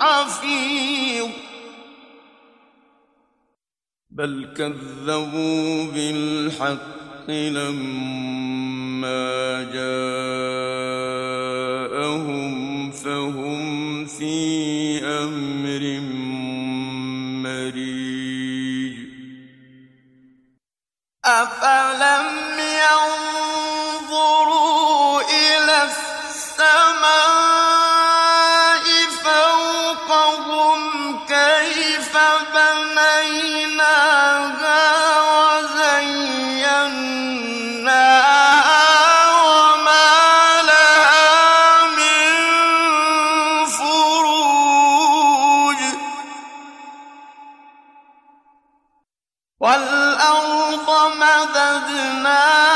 حفيظ. بل كذبوا بالحق لما جاءهم فهم في أمر مريج. أفلم وَالْأَرْضَ مَدَدْنَاهَا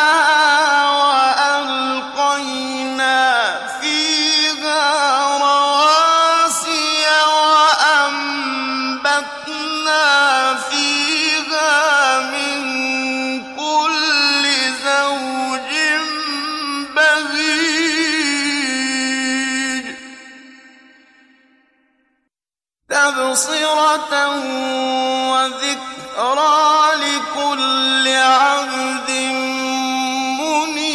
ومبصرة وذكرى لكل عبد منيب.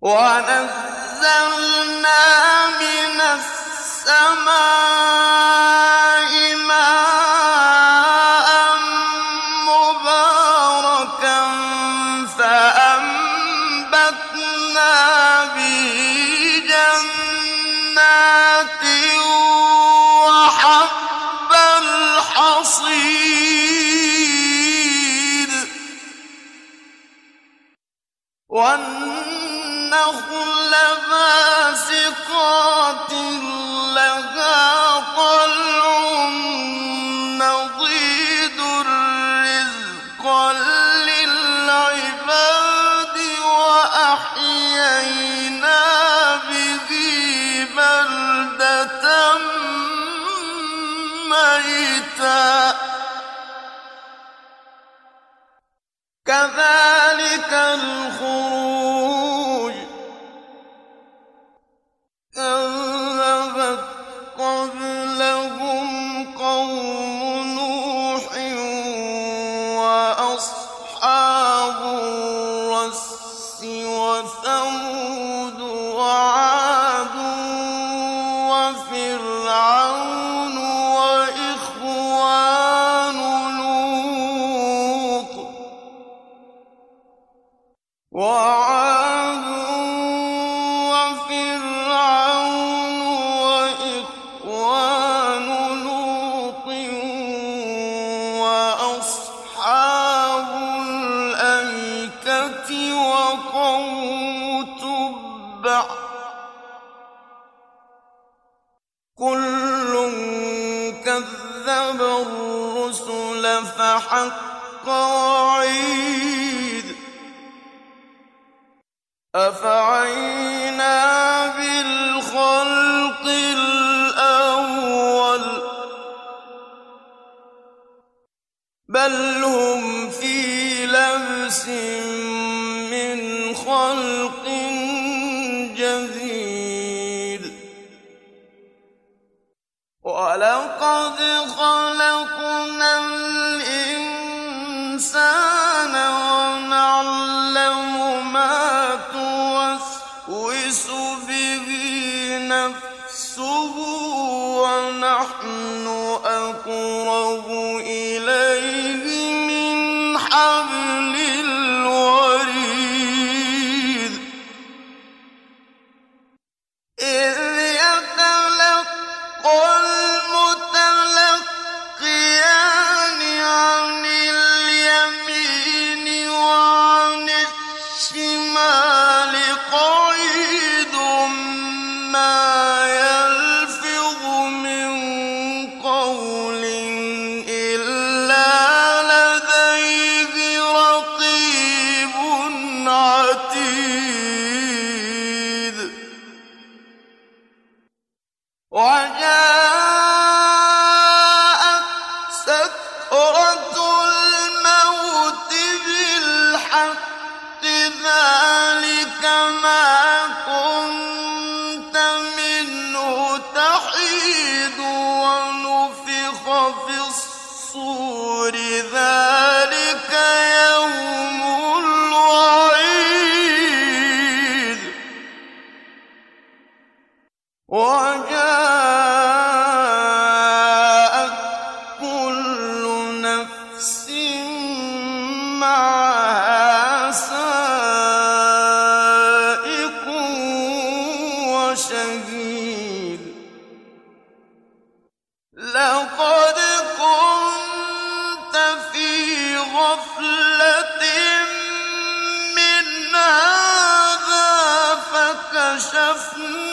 ونزلنا من السماء مباركا فأنبتنا حديثا كذلك حق وعيد. أفعل نَفْسُهُ وَنَحْنُ أَقْرَبُ إِلَيْهِ حسنا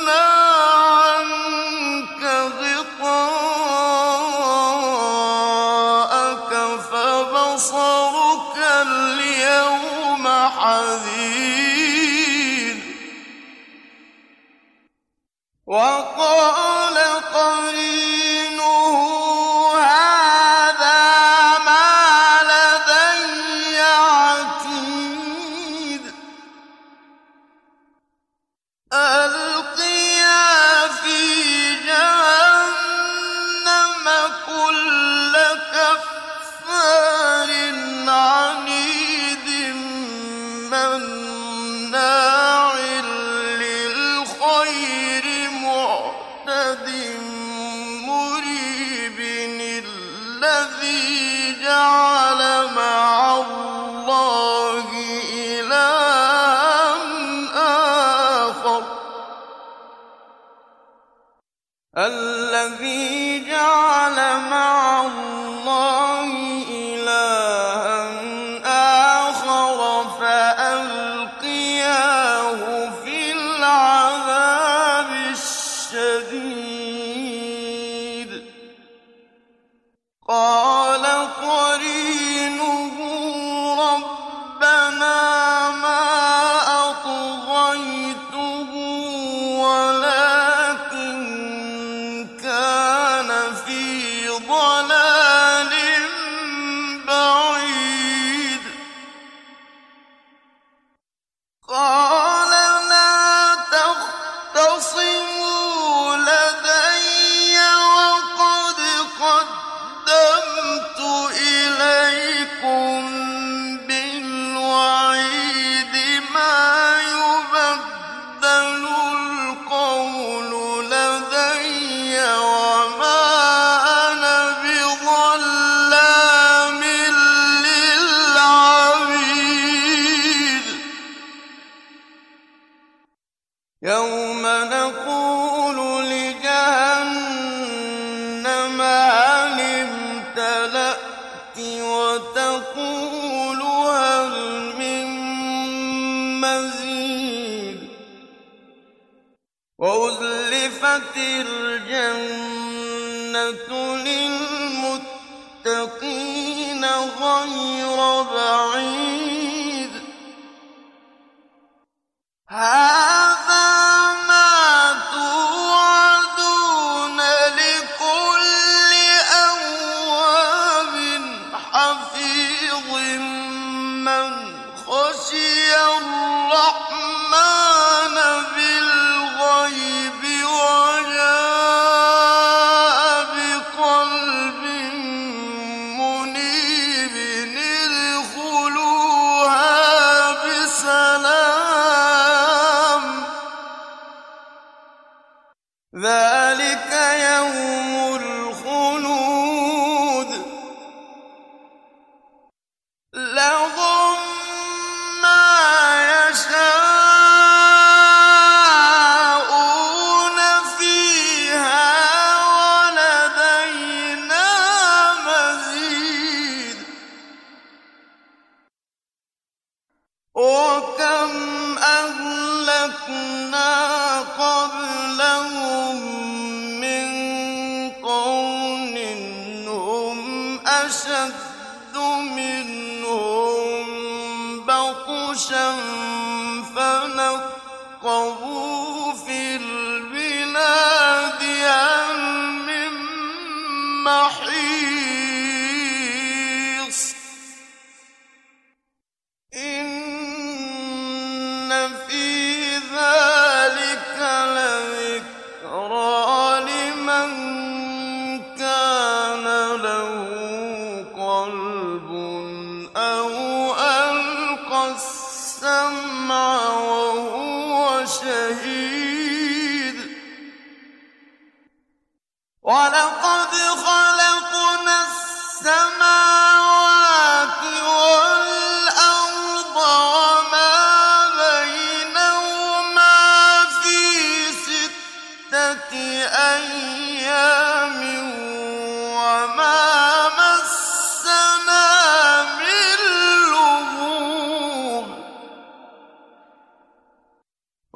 قال يوم نقول لجهنم مزيد؟ وأزلفت الجنة لنا even in شهيد. ولقد خلقنا السماء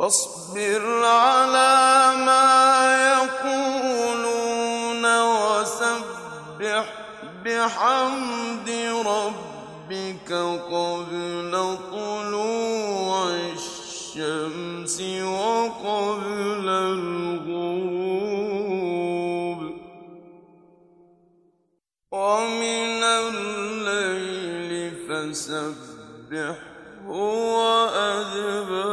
فاصبر على ما يقولون وسبح بحمد ربك قبل طلوع الشمس وقبل الغروب. ومن الليل وأدبر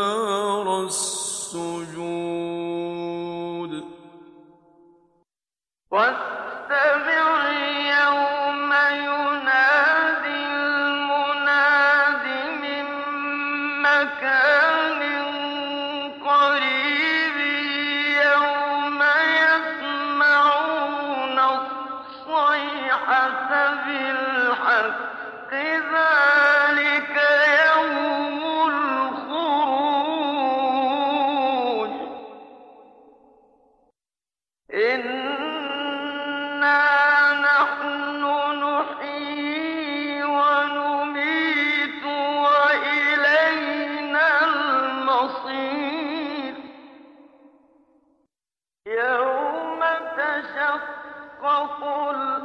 الحق قل